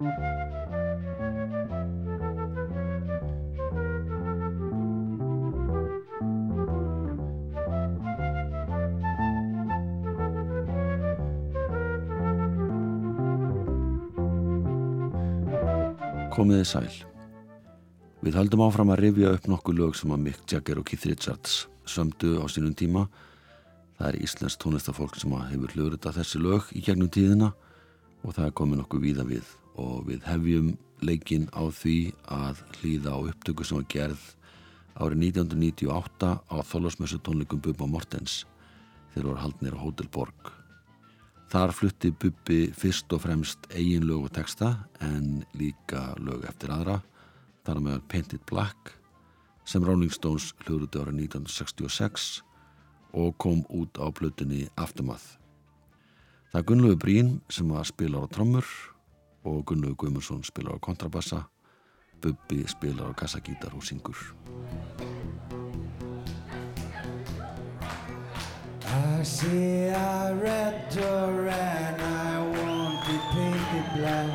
Komiði sæl. Við haldum áfram að rifja upp nokkuð lög sem að Mick Jagger og Keith Richards sömdu á sínum tíma. Það er Íslands tónlistafólk sem hefur hljóðrita þessi lög í gegnum tíðina og það er komið nokkuð víða við og við hefjum leikin á því að hlýða á upptöku sem var gerð árið 1998 á þólasmessu tónleikum Bubba Mortens þegar voru haldnir á Hotel Borg. Þar flutti Bubbi fyrst og fremst eigin lög og texta en líka lög eftir aðra þar með Painted Black sem Rolling Stones hljóðruði ára 1966 og kom út á plötunni Aftermath. Það er Gunnlaugur Brín sem að spila á trommur og Gunnlaugur Guðmundsson spila á kontrabassa Bubbi spila á kassagítar og syngur. I see a red door and I want it painted black.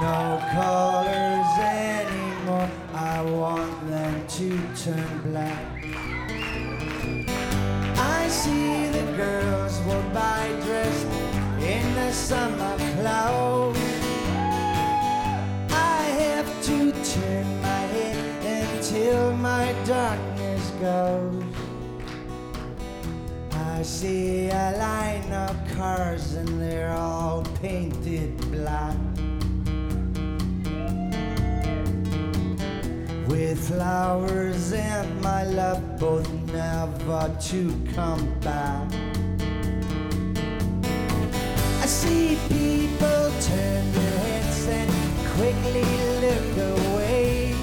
No colors anymore, I want them to turn black. I see girls walk by dressed in the summer clothes. I have to turn my head until my darkness goes. I see a line of cars and they're all painted black. With flowers and my love both never to come back. See people turn their heads and quickly look away.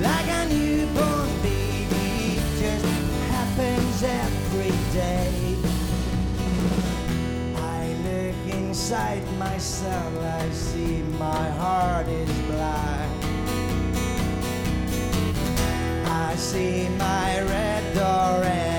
Like a newborn baby, just happens every day. I look inside myself, I see my heart is black. I see my red door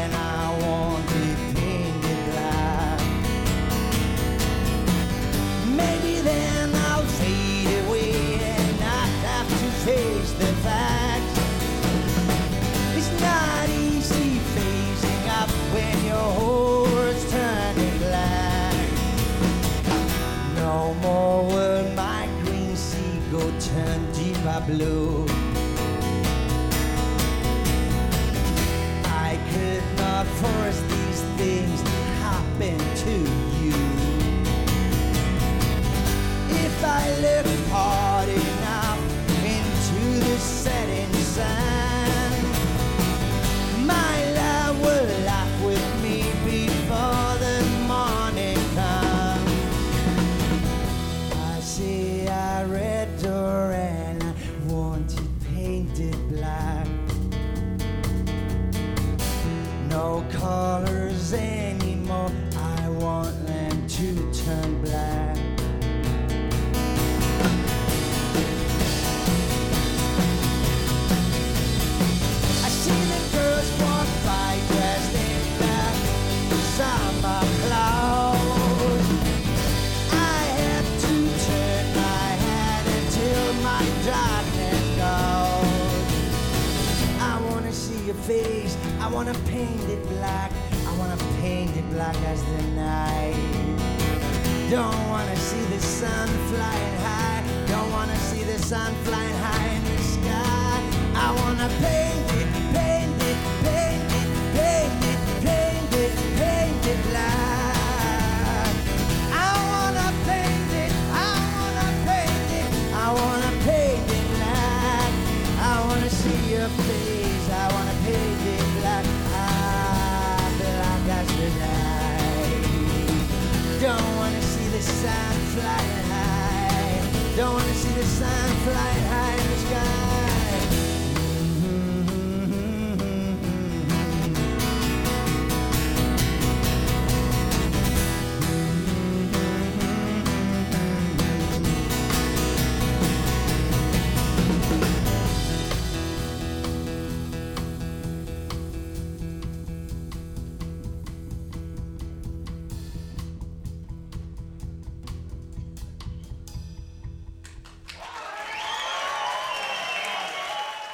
blue. The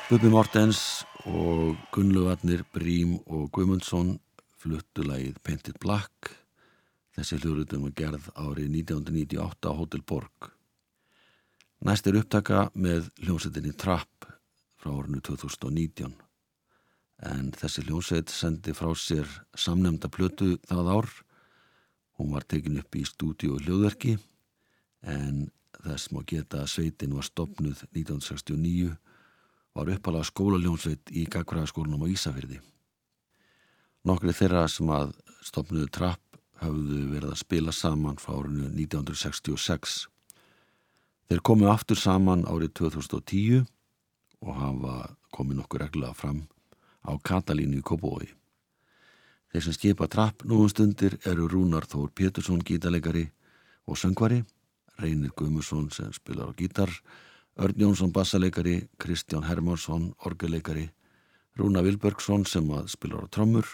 Bubi Mortens og Gunnluvarnir Brím og Guðmundsson fluttu lagið Painted Black. Þessi hljóruðum var gerð árið 1998 á Hotel Borg. Næst er upptaka með hljómsettinni Trapp frá ornu 2019 en þessi hljómsett sendi frá sér samnemnda plötu það ár. Hún var tekin upp í stúdíu hljóðverki en þess má geta að sveitin var stopnuð 1969 var uppalega skólaljónsveit í Gagfræðaskólanum á Ísafyrði. Nokkri þeirra sem að stopnuðu trapp hafðu verið að spila saman frá árinu 1966. Þeir komu aftur saman árið 2010 og hafa komið nokkur reglulega fram á Katalínu í Kópói. Þeir sem skipa trapp núum stundir eru Rúnar Þór Pétursson gítalegari og söngvari, Reynir Guðmusson sem spilar á gítar, Örn Jónsson bassaleikari, Kristján Hermansson orgeleikari, Rúna Vilbergsson sem að spilar á trommur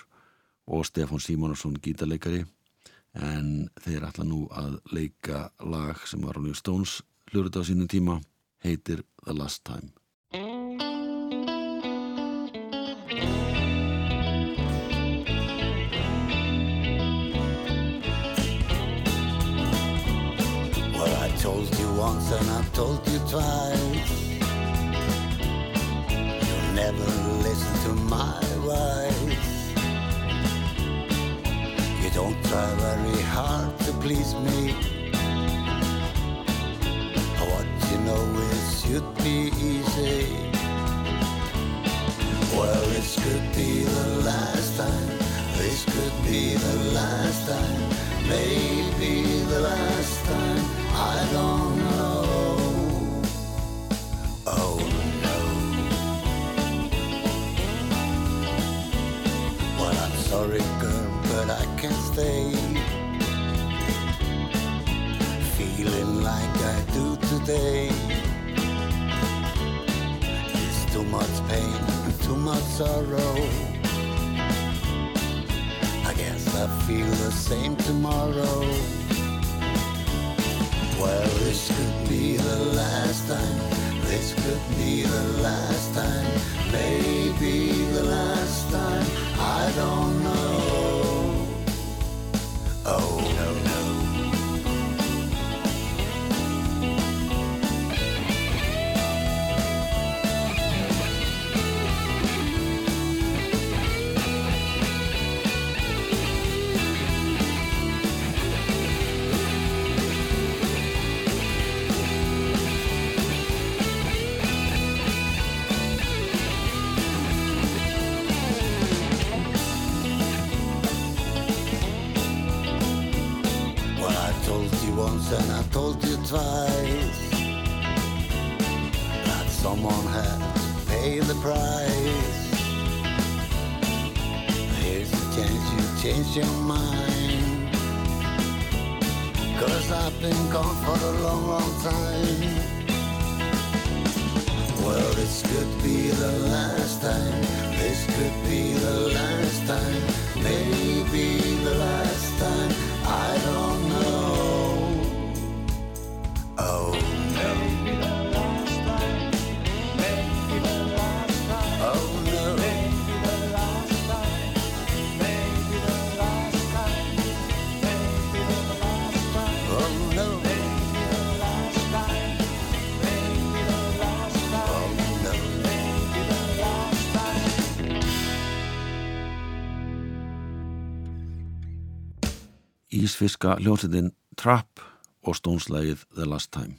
og Stefán Símónarsson gítarleikari en þeir ætla nú að leika lag sem var New Stones hluruð á sínum tíma heitir The Last Time. And I've told you twice. You never listen to my advice. You don't try very hard to please me. What you know is should be easy. Well, this could be the last time. This could be the last time. Maybe the last time. I don't sorry, girl, but I can't stay. Feeling like I do today. It's too much pain too much sorrow. I guess I feel the same tomorrow. Well, this could be the last time. This could be the last time. Maybe the last time. I don't know. Ísfiska hljómsveitin Trapp og stónslægið The Last Time.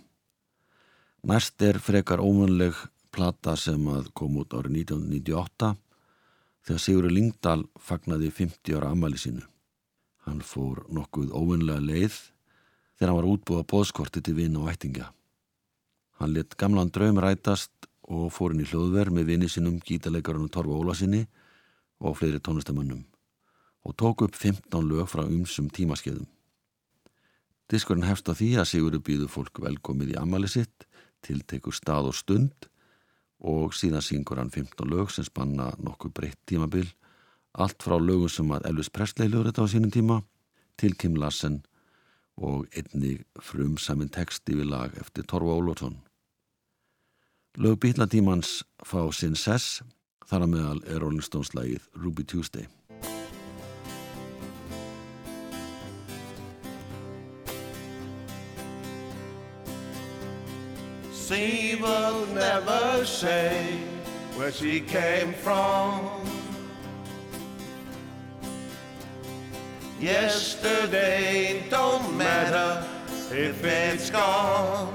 Næst er frekar ómunleg plata sem að kom út árið 1998 þegar Sigurður Lingdal fagnaði 50 ára ammali sínu. Hann fór nokkuð ómunlega leið þegar hann var útbúið bóðskorti til vinn og ættinga. Hann let gamlan draum rætast og fór inn í hljóðver með vinni sinum gítaleikarunum Torfa Ólasinni og fleiri tónlistamönnum og tók upp 15 lög frá umsum tímaskeiðum. Diskurinn hefst á því að Sigurður býður fólk velkomið í ammali sitt, tiltekur stað og stund og síðan syngur hann 15 lög sem spanna nokkuð breytt tímabil, allt frá lögum sem að Elvis Presley lögur þetta á sínum tíma, til Kim Larsen og einnig frum samin texti við lag eftir Torfa Ólótsson. Lög býtlatímans fá sinn sess, þar að meðal er Rolling Stones lagið Ruby Tuesday. She will never say where she came from. Yesterday don't matter if it's gone.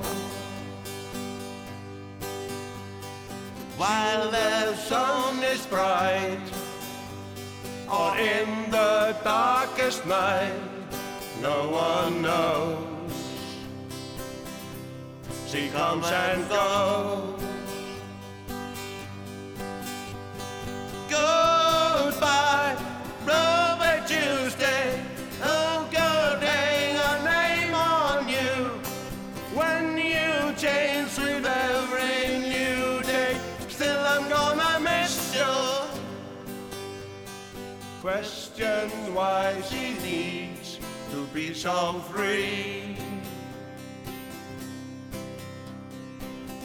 While the sun is bright, or in the darkest night, no one knows. She comes and goes. Goodbye, Robert Tuesday. Oh, good, hang a name on you. When you change with every new day, still I'm gonna miss you. Question why she needs to be so free.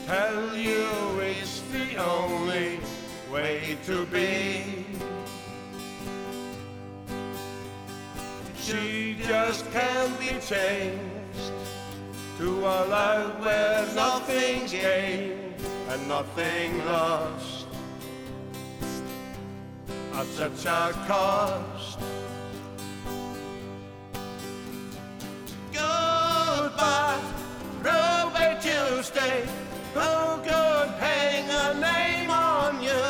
Tell you it's the only way to be. She just can't be changed to a life where nothing's gained and nothing lost at such a cost. Goodbye, Robert Tuesday. Oh, hang a name on you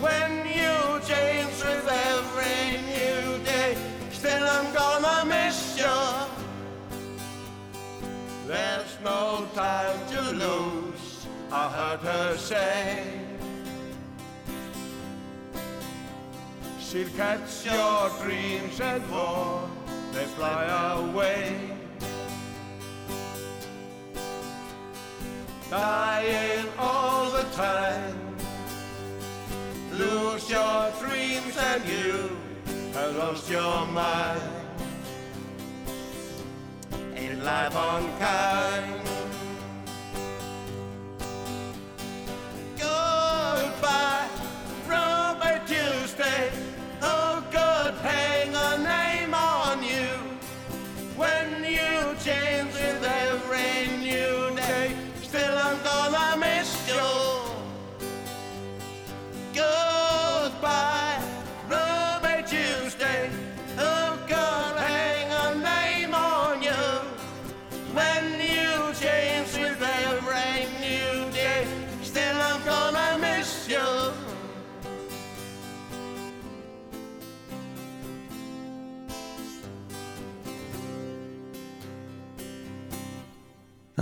when you change with every new day. Still, I'm gonna miss you. There's no time to lose, I heard her say. She'll catch your dreams and more, they fly away. Dying all the time. Lose your dreams and you have lost your mind. Ain't life unkind?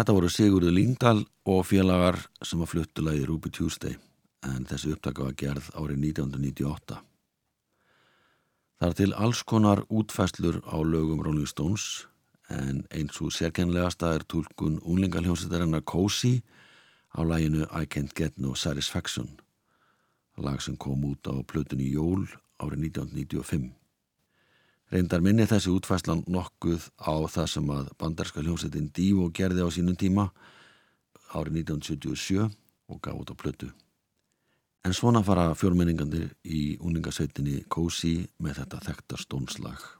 Þetta voru Sigurður Lingdal og félagar sem að fluttu lagi Ruby Tuesday en þessi upptaka var gerð árið 1998. Það er til alls konar útfæslur á lögum Rolling Stones en eins og sérkennlegasta er tólkun unglingaljónsitarinnar Cozy á læginu I Can't Get No Satisfaction lag sem kom út á plötunni Jól árið 1995. Reyndar minni þessi útfæslan nokkuð á það sem að bandarska hljómsveitin Divo gerði á sínum tíma árið 1977 og gaf út á plötu. En svona fara fjórmenningandir í úningasveitinni Cozy með þetta þekta stónslag.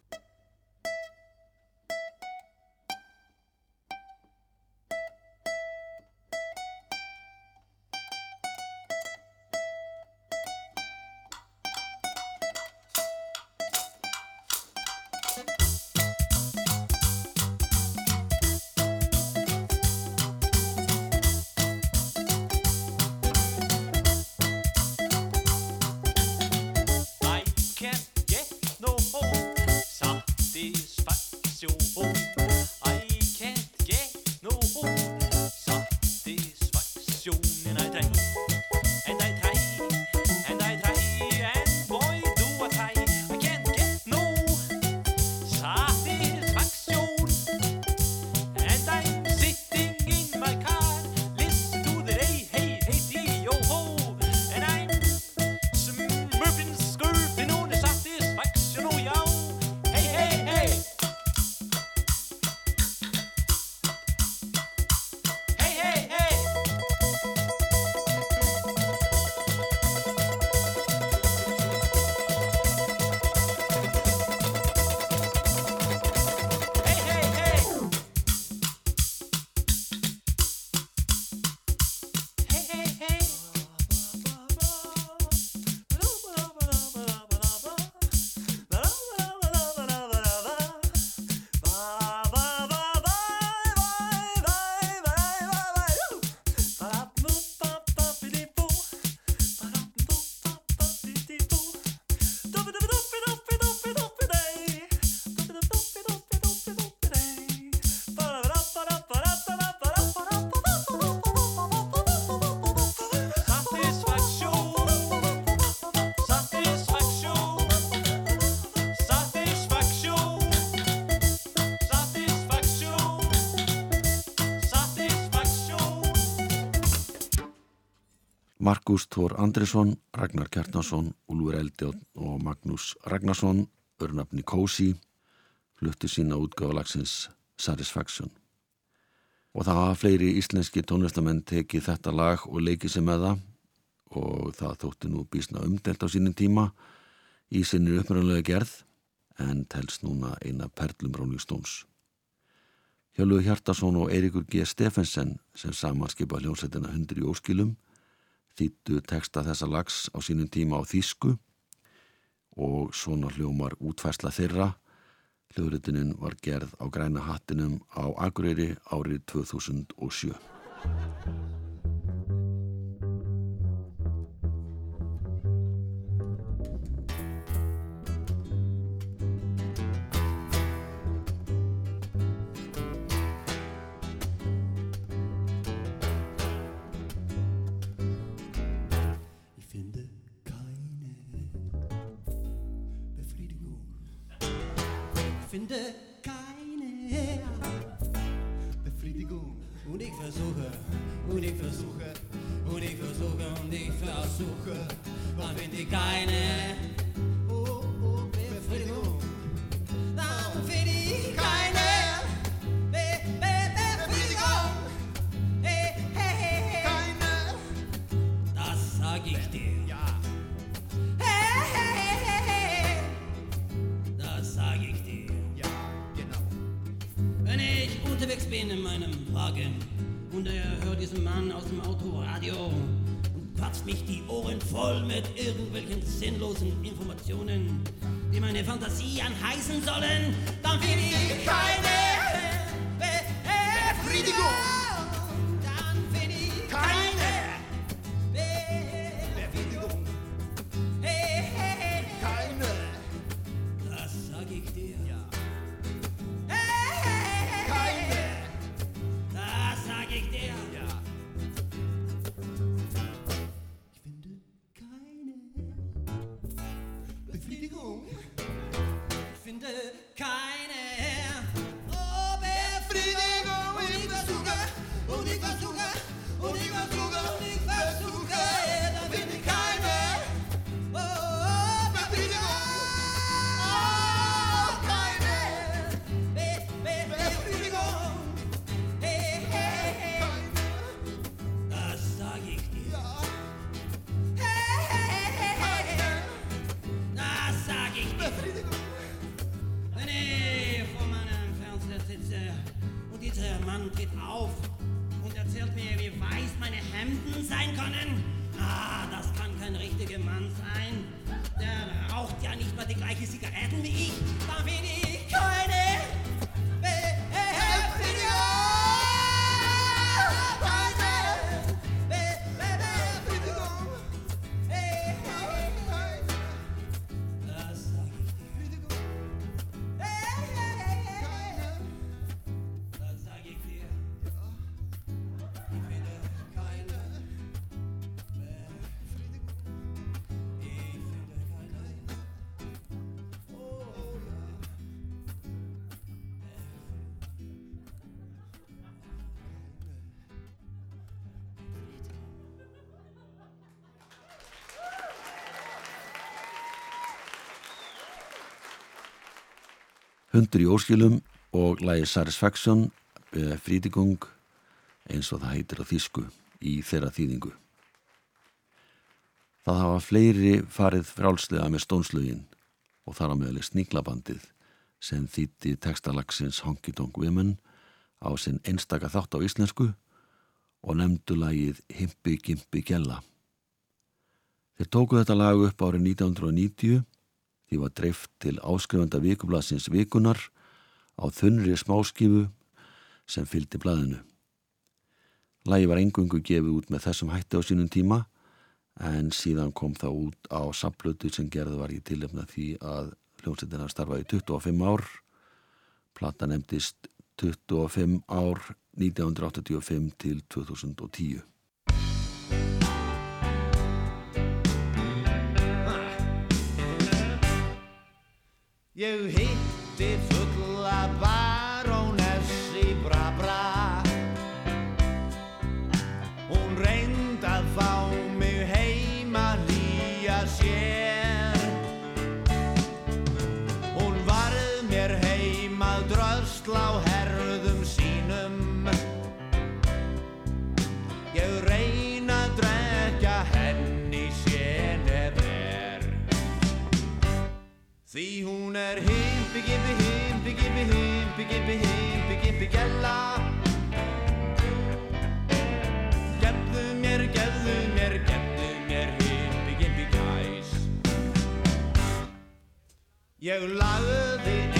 Markus Thor Andresson, Ragnar Kjartansson, Úlfur Eldjón og Magnús Ragnarsson, örnafni Kósi, fluttu sína útgáðalagsins Satisfaction. Og það hafa fleiri íslenski tónlistamenn tekið þetta lag og leikið sem með það og það þótti nú bísna umdelt á sínum tíma í sinni uppröðanlega gerð en telst núna eina perlum Rolling Stones. Hjálfur Hjartarsson og Eirikur G. Steffensen sem samanskipa hljómsveitina hundur í óskilum þýttu texta þessa lags á sínum tíma á Þísku og svona hljómar útfæsla þeirra. Hljóðritunin var gerð á græna hattinum á Akureyri árið 2007. unterwegs bin in meinem Wagen. Und er hört diesen Mann aus dem Autoradio und quatscht mich die Ohren voll mit irgendwelchen sinnlosen Informationen, die meine Fantasie anheißen sollen, dann finde ich keine física Hundur í óskilum og lægi Satisfaction frítigung eins og það heitir á þýsku í þeirra þýðingu. Það hafa fleiri farið frálslega með stónslögin og þar á meðal sníklabandið sem þýtti textalagsins Honky Tonk Women á sinn einstaka þátt á íslensku og nefndu lagið Himpi Gimpi Gjella. Þeir tóku þetta lag upp árið 1990 því var dreift til áskrifanda vikublasins vikunar á þunnri smáskifu sem fylgdi blaðinu. Lagi var engungu gefið út með þessum hætti á sínum tíma en síðan kom það út á samplötu sem gerði var í tilefna því að hljómsveitina starfaði í 25 ár. Plata nefndist 25 ár 1985 til 2010. Ég hitti fulla Því hún er himpi, gimpi, himpi, gimpi, himpi, gimpi, himpi, gimpi, gælla Gefðu mér, gefðu mér, gefðu mér himpi, gimpi, gæs. Ég lagði eina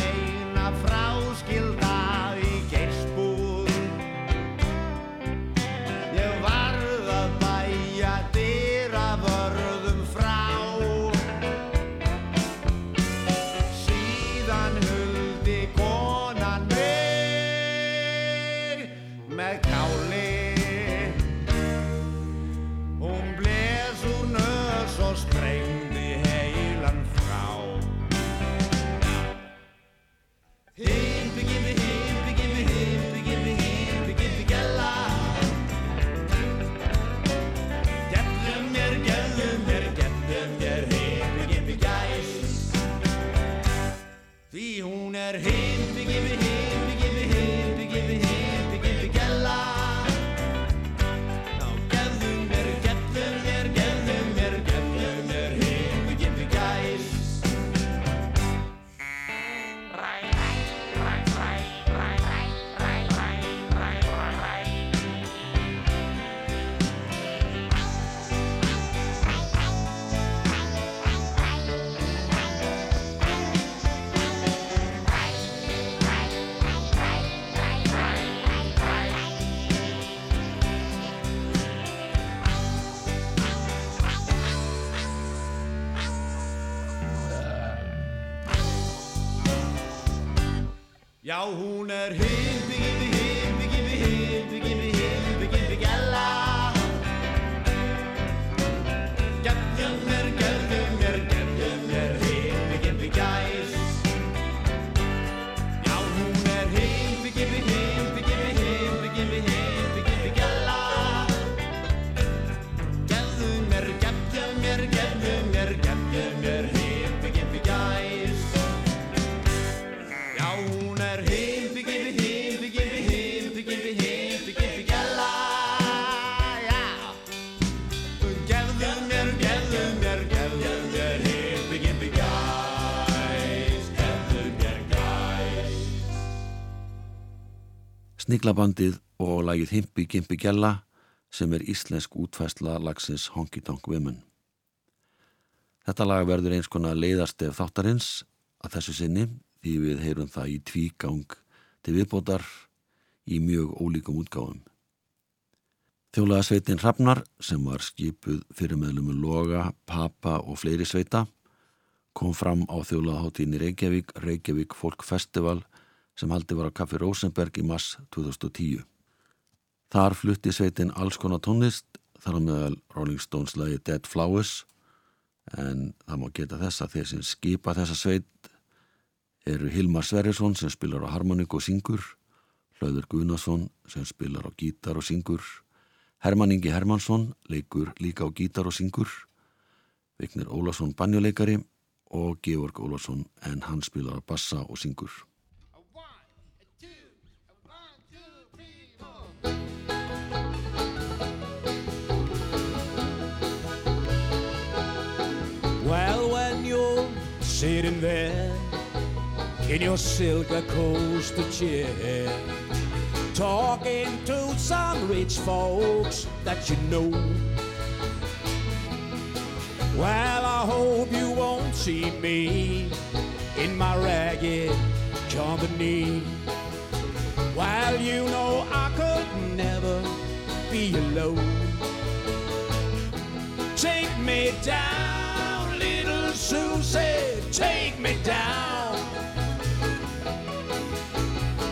Já, hún er himpi, Sniglabandið og lagið Himpi Gimpi Gjalla sem er íslensk útfæsla lagsins Honky Tonk Women. Þetta lag verður eins konar leiðarstef þáttarins að þessu sinni því við heyrum það í tvígang til viðbótar í mjög ólíkum útgáfum. Þjólaða sveitin Hrafnar sem var skipuð fyrir meðlumu Loga, Papa og fleiri sveita kom fram á þjólaðaháttíðin í Reykjavík, Reykjavík Folk Festival sem haldi var á Kaffi Rosenberg í mars 2010. Þar flutti sveitin alls konar tónlist, þar á meðal Rolling Stones lagi Dead Flowers, en það má geta þess að þeir sem skipa þessa sveit eru Hilmar Sverjesson sem spilar á harmoník og syngur, Hlöður Guðnason sem spilar á gítar og syngur, Hermann Ingi Hermansson leikur líka á gítar og syngur, Vignir Ólafsson banjuleikari og Georg Ólafsson en hann spilar á bassa og syngur. Sitting there in your silk coaster chair, talking to some rich folks that you know. Well, I hope you won't see me in my ragged company. While you know I could never be alone. Take me down, little Susie, take me down.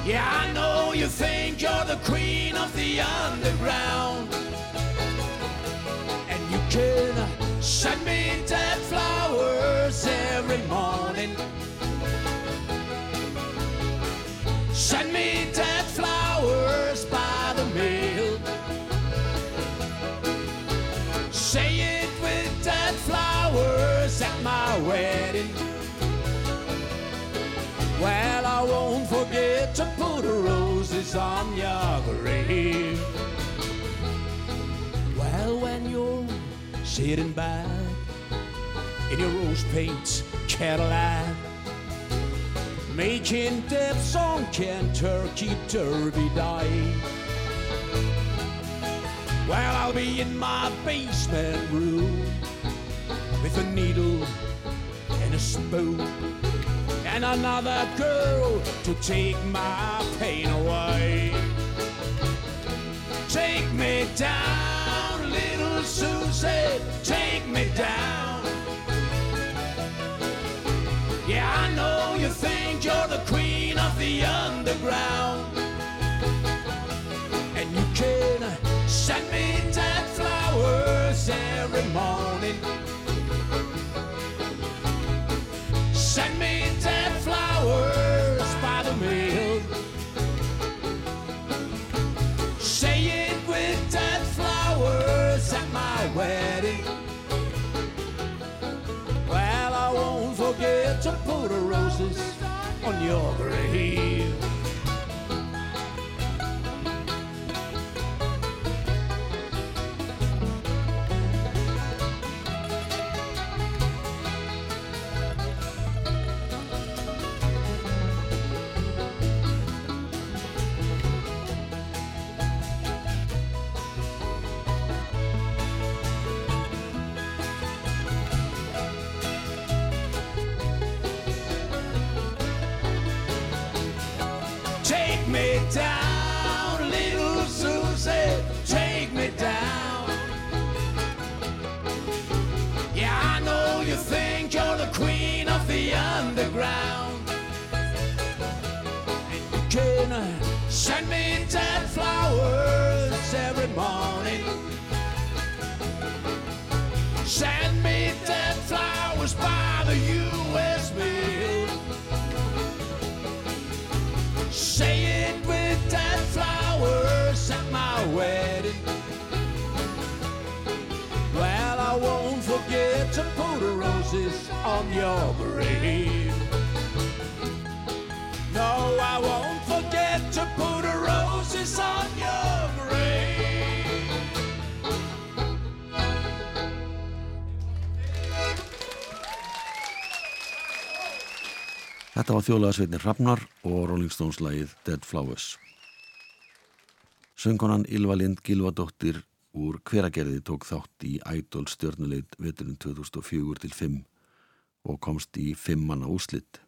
Yeah, I know you think you're the queen of the underground. And you can send me dead flowers every morning. Send me dead flowers by the mail. Say it with dead flowers at my wedding. On your grave. Well, when you're sitting back in your rose paint Cadillac, Making deaths on Kentucky Derby Day. Well, I'll be in my basement room with a needle and a spoon and another girl to take my pain away. Take me down, little Susie, take me down. Yeah, I know you think you're the queen of the underground. And you can send me dead flowers every morning. Send me dead forget to put the roses on your grave. Put the roses on your grave. No, I won't forget to put roses on your grave. Þetta var þjóðlegasveitin Hrafnar og Rolling Stones lagið Dead Flowers. Söngunan Ylva Lind Gilvadóttir úr hveragerði tók þátt í Idol stjörnuleit veturinn 2004 til 5 og komst í 5 manna úslitt.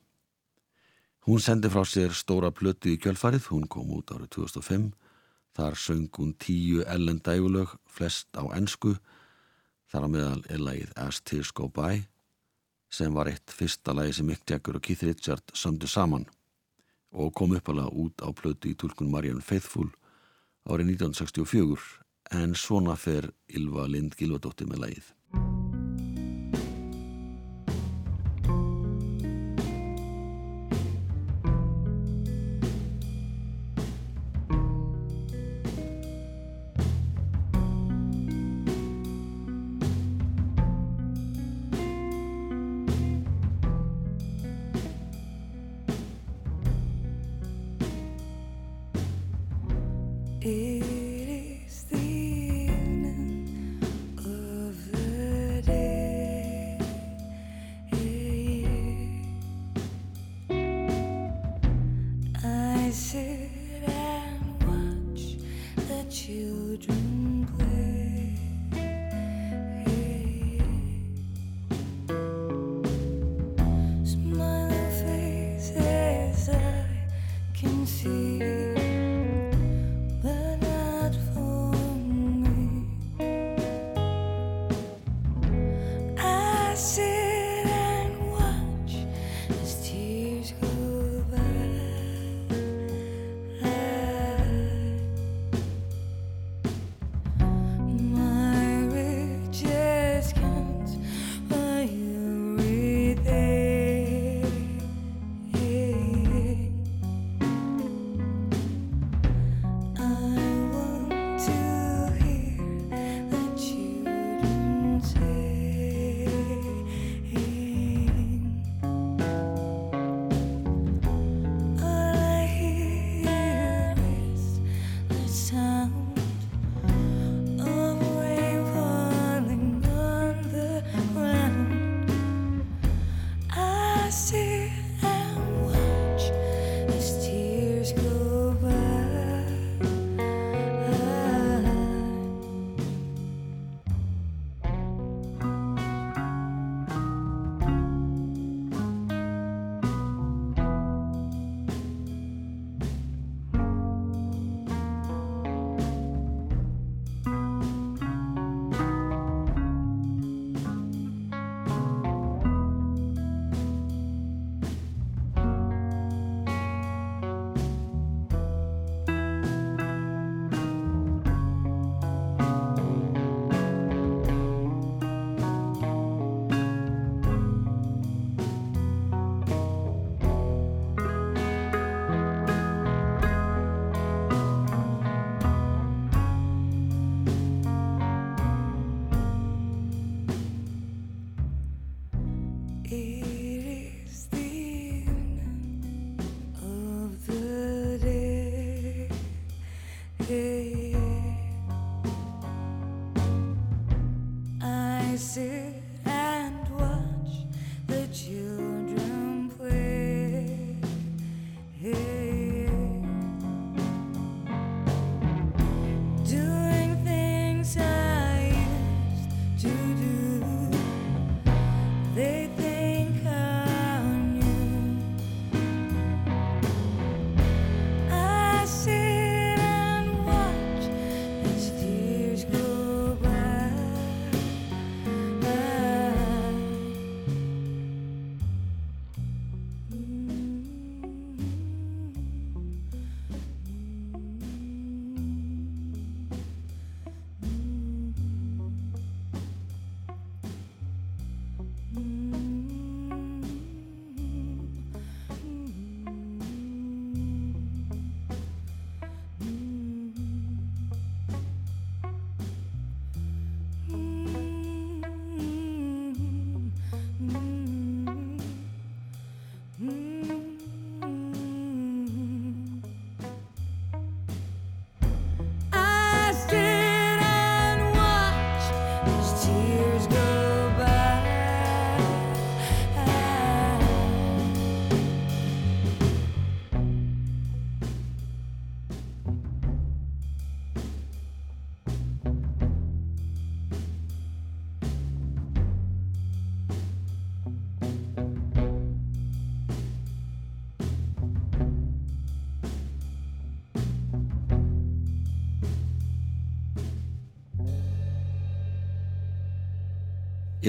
Hún sendi frá sér stóra plötu í kjölfarið, hún kom út árið 2005. Þar söng hún tíu ellen dægulög, flest á ensku. Þar á meðal er lagið As Tears Go By sem var eitt fyrsta lagi sem Mick Jagger og Keith Richard sömdu saman og kom uppalega út á plötu í tulkun Marianne Faithfull árið 1964 en svona fer Ylva Lind Gilvadóttir með lagið.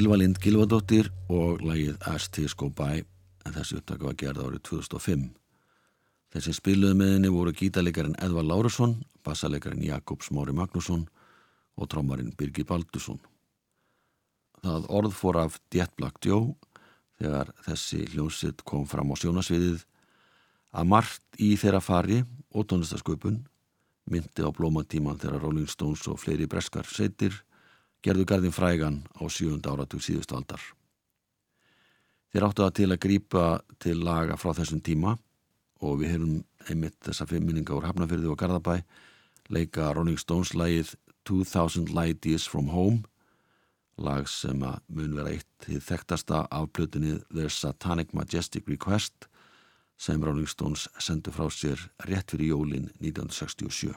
Ylva Lind Gilvadóttir og lagið As Tears Go By en þessi upptaka var gerð árið 2005. Þessi spiluðu með henni voru gítalegarinn Edvar Lárusson, bassalegarinn Jakob Smári Magnússon og trómarinn Birgir Baldursson. Það orð fór af Jet Black Joe þegar þessi hljómsitt kom fram á sjónasviðið að margt í þeirra fari og tónlistasköpun myndi á blómatíman þegar Rolling Stones og fleiri breskar seitir gerðu garðin frægan á sjönda áratug síðustu aldar. Þeir áttu það til að grípa til laga frá þessum tíma og við hefum einmitt þessa fimm minninga úr Hafnafyrði og Garðabæ leika Rolling Stones lagið 2000 Light Years From Home lag sem að mun vera eitt þið þekktasta af plötunni Their Satanic Majestic Request sem Rolling Stones sendu frá sér rétt fyrir jólin 1967.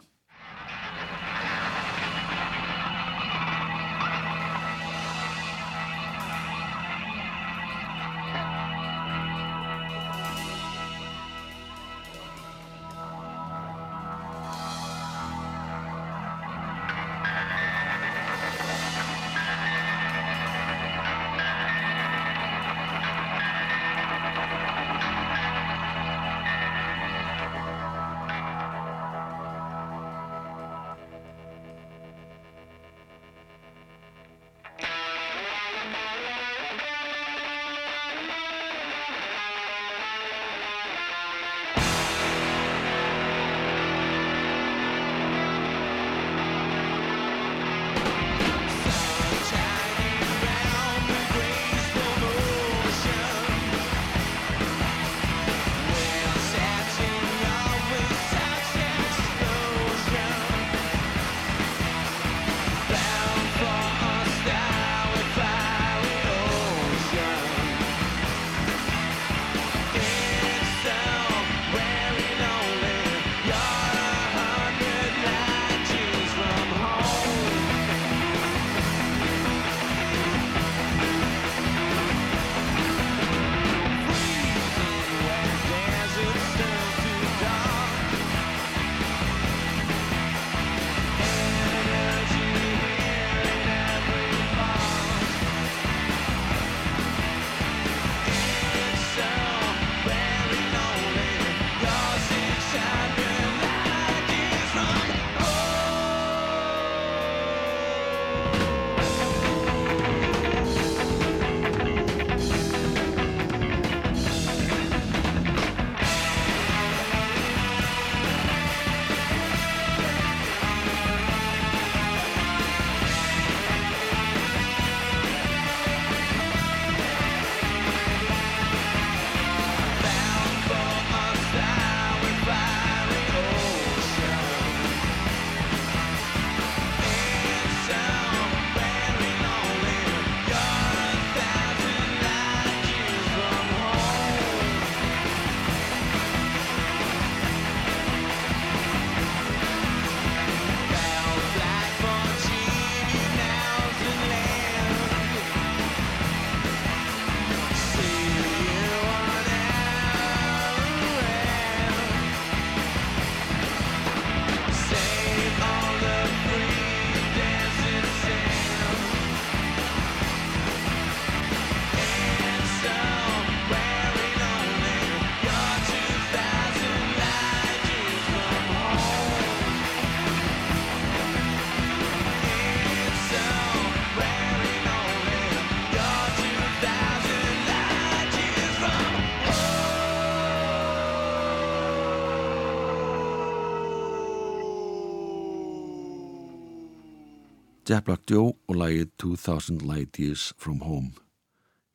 Black Joe og lagið 2000 Light Years From Home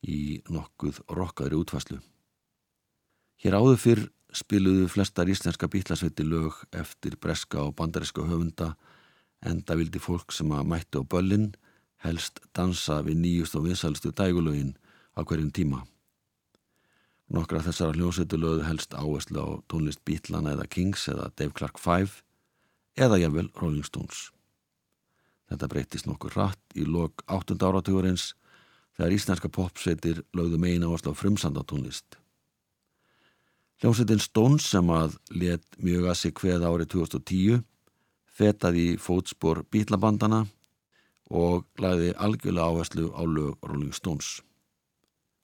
í nokkuð rockaðri útfæslu. Hér áður fyrr spiluðu flestar íslenska bítlasveiti lög eftir breska og bandariska höfunda enda vildi fólk sem að mætti á böllin helst dansa við nýjust og vinsalstu dægulögin á hverjum tíma. Nokkra þessara hljósetu lögðu helst áherslu á tónlist Beatlana eða Kings eða Dave Clark 5 eða jafnvel Rolling Stones. Þetta breytist nokkur rætt í lok 8. áratugurins þegar íslenska popsveitir lögðu megin áherslu á frumsandatónlist. Hljómsveitin Stones sem að let mjög að sig hveð árið 2010 fetaði í fótspor bítlabandana og lagði algjörlega áherslu á lög Rolling Stones.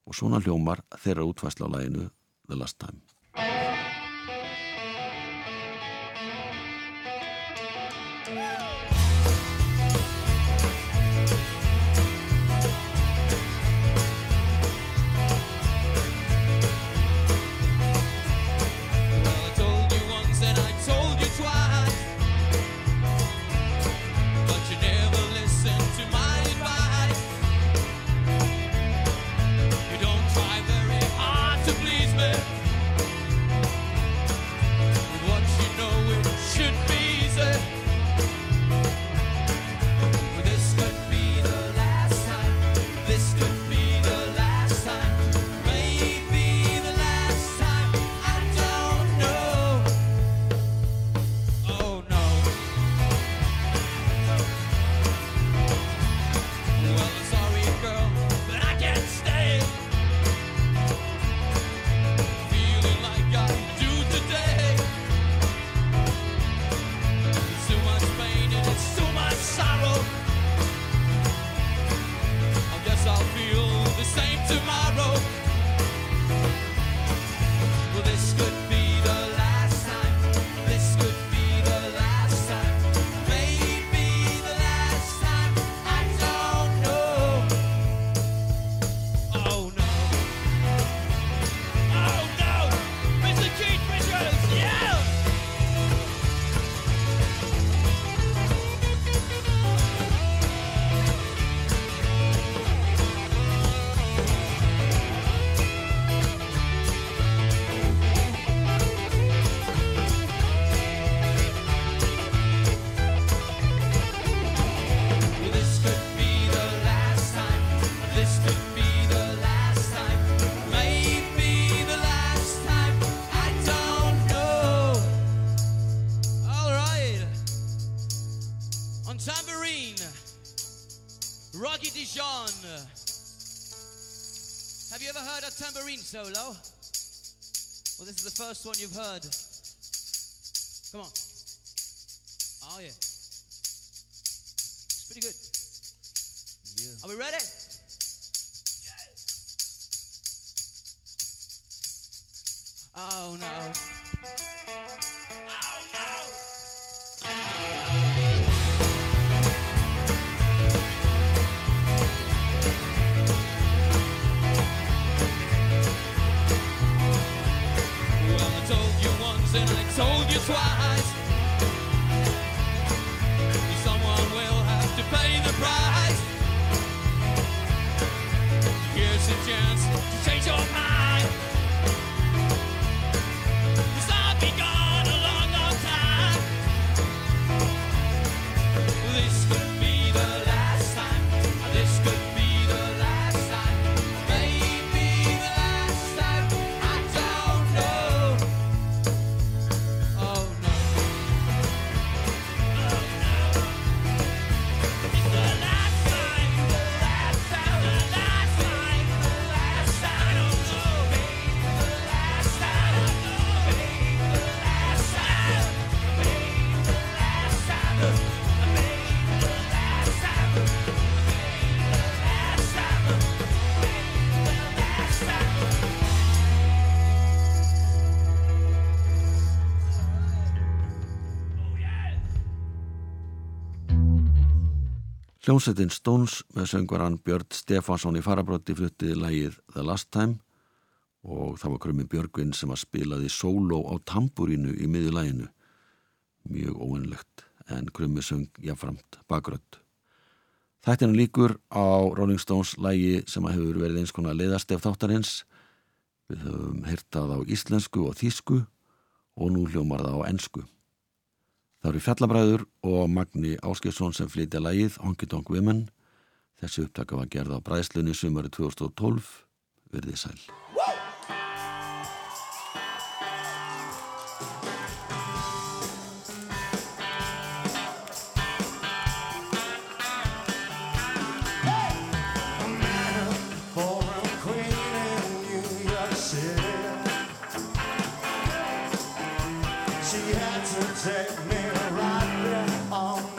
Og svona hljómar þeirra útfæsla á laginu The Last Time. The first one you've heard. Come on. Oh, yeah. It's pretty good. Yeah. Are we ready? Oh no. Oh, well, oh, and I told you twice. Someone will have to pay the price. Here's a chance to change your mind. Hljómsveitin Stones með söngvaran Björn Stefánsson í farabrótti fluttið lægið The Last Time og það var krummi Björgvin sem að spilaði sóló á tamburínu í miðju læginu. Mjög óvinnlegt en krummi söng jáframt bakrödd. Þættinu líkur á Rolling Stones lægi sem að hefur verið eins konar leiðastef þáttarins. Við höfum hyrtað á íslensku og þísku og nú hljómar það á ensku. Það eru Fjallabræður og Magni Áskilsson sem flytja lægið Honky Tonk Women. Þessi upptaka var gerð á bræðslunni sumari 2012. Verðið sæl. On